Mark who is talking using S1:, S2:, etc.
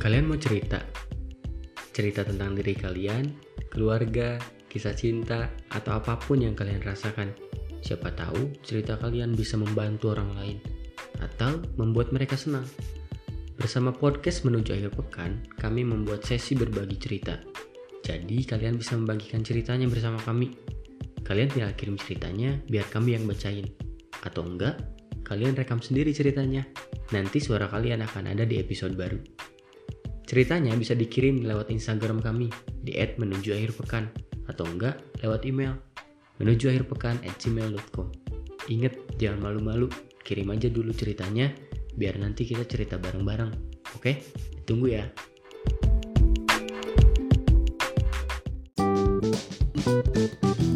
S1: Kalian mau cerita? Cerita tentang diri kalian, keluarga, kisah cinta, atau apa pun yang kalian rasakan. Siapa tahu cerita kalian bisa membantu orang lain atau membuat mereka senang. Bersama podcast menuju akhir pekan, kami membuat sesi berbagi cerita. Jadi kalian bisa membagikan ceritanya bersama kami. Kalian tinggal kirim ceritanya biar kami yang bacain. Atau enggak, kalian rekam sendiri ceritanya. Nanti suara kalian akan ada di episode baru. Ceritanya bisa dikirim lewat Instagram kami di @menujuakhirpekan atau enggak lewat email menujuakhirpekan@gmail.com. Ingat, jangan malu-malu, kirim aja dulu ceritanya biar nanti kita cerita bareng-bareng. Oke? Tunggu ya.
S2: Thank you.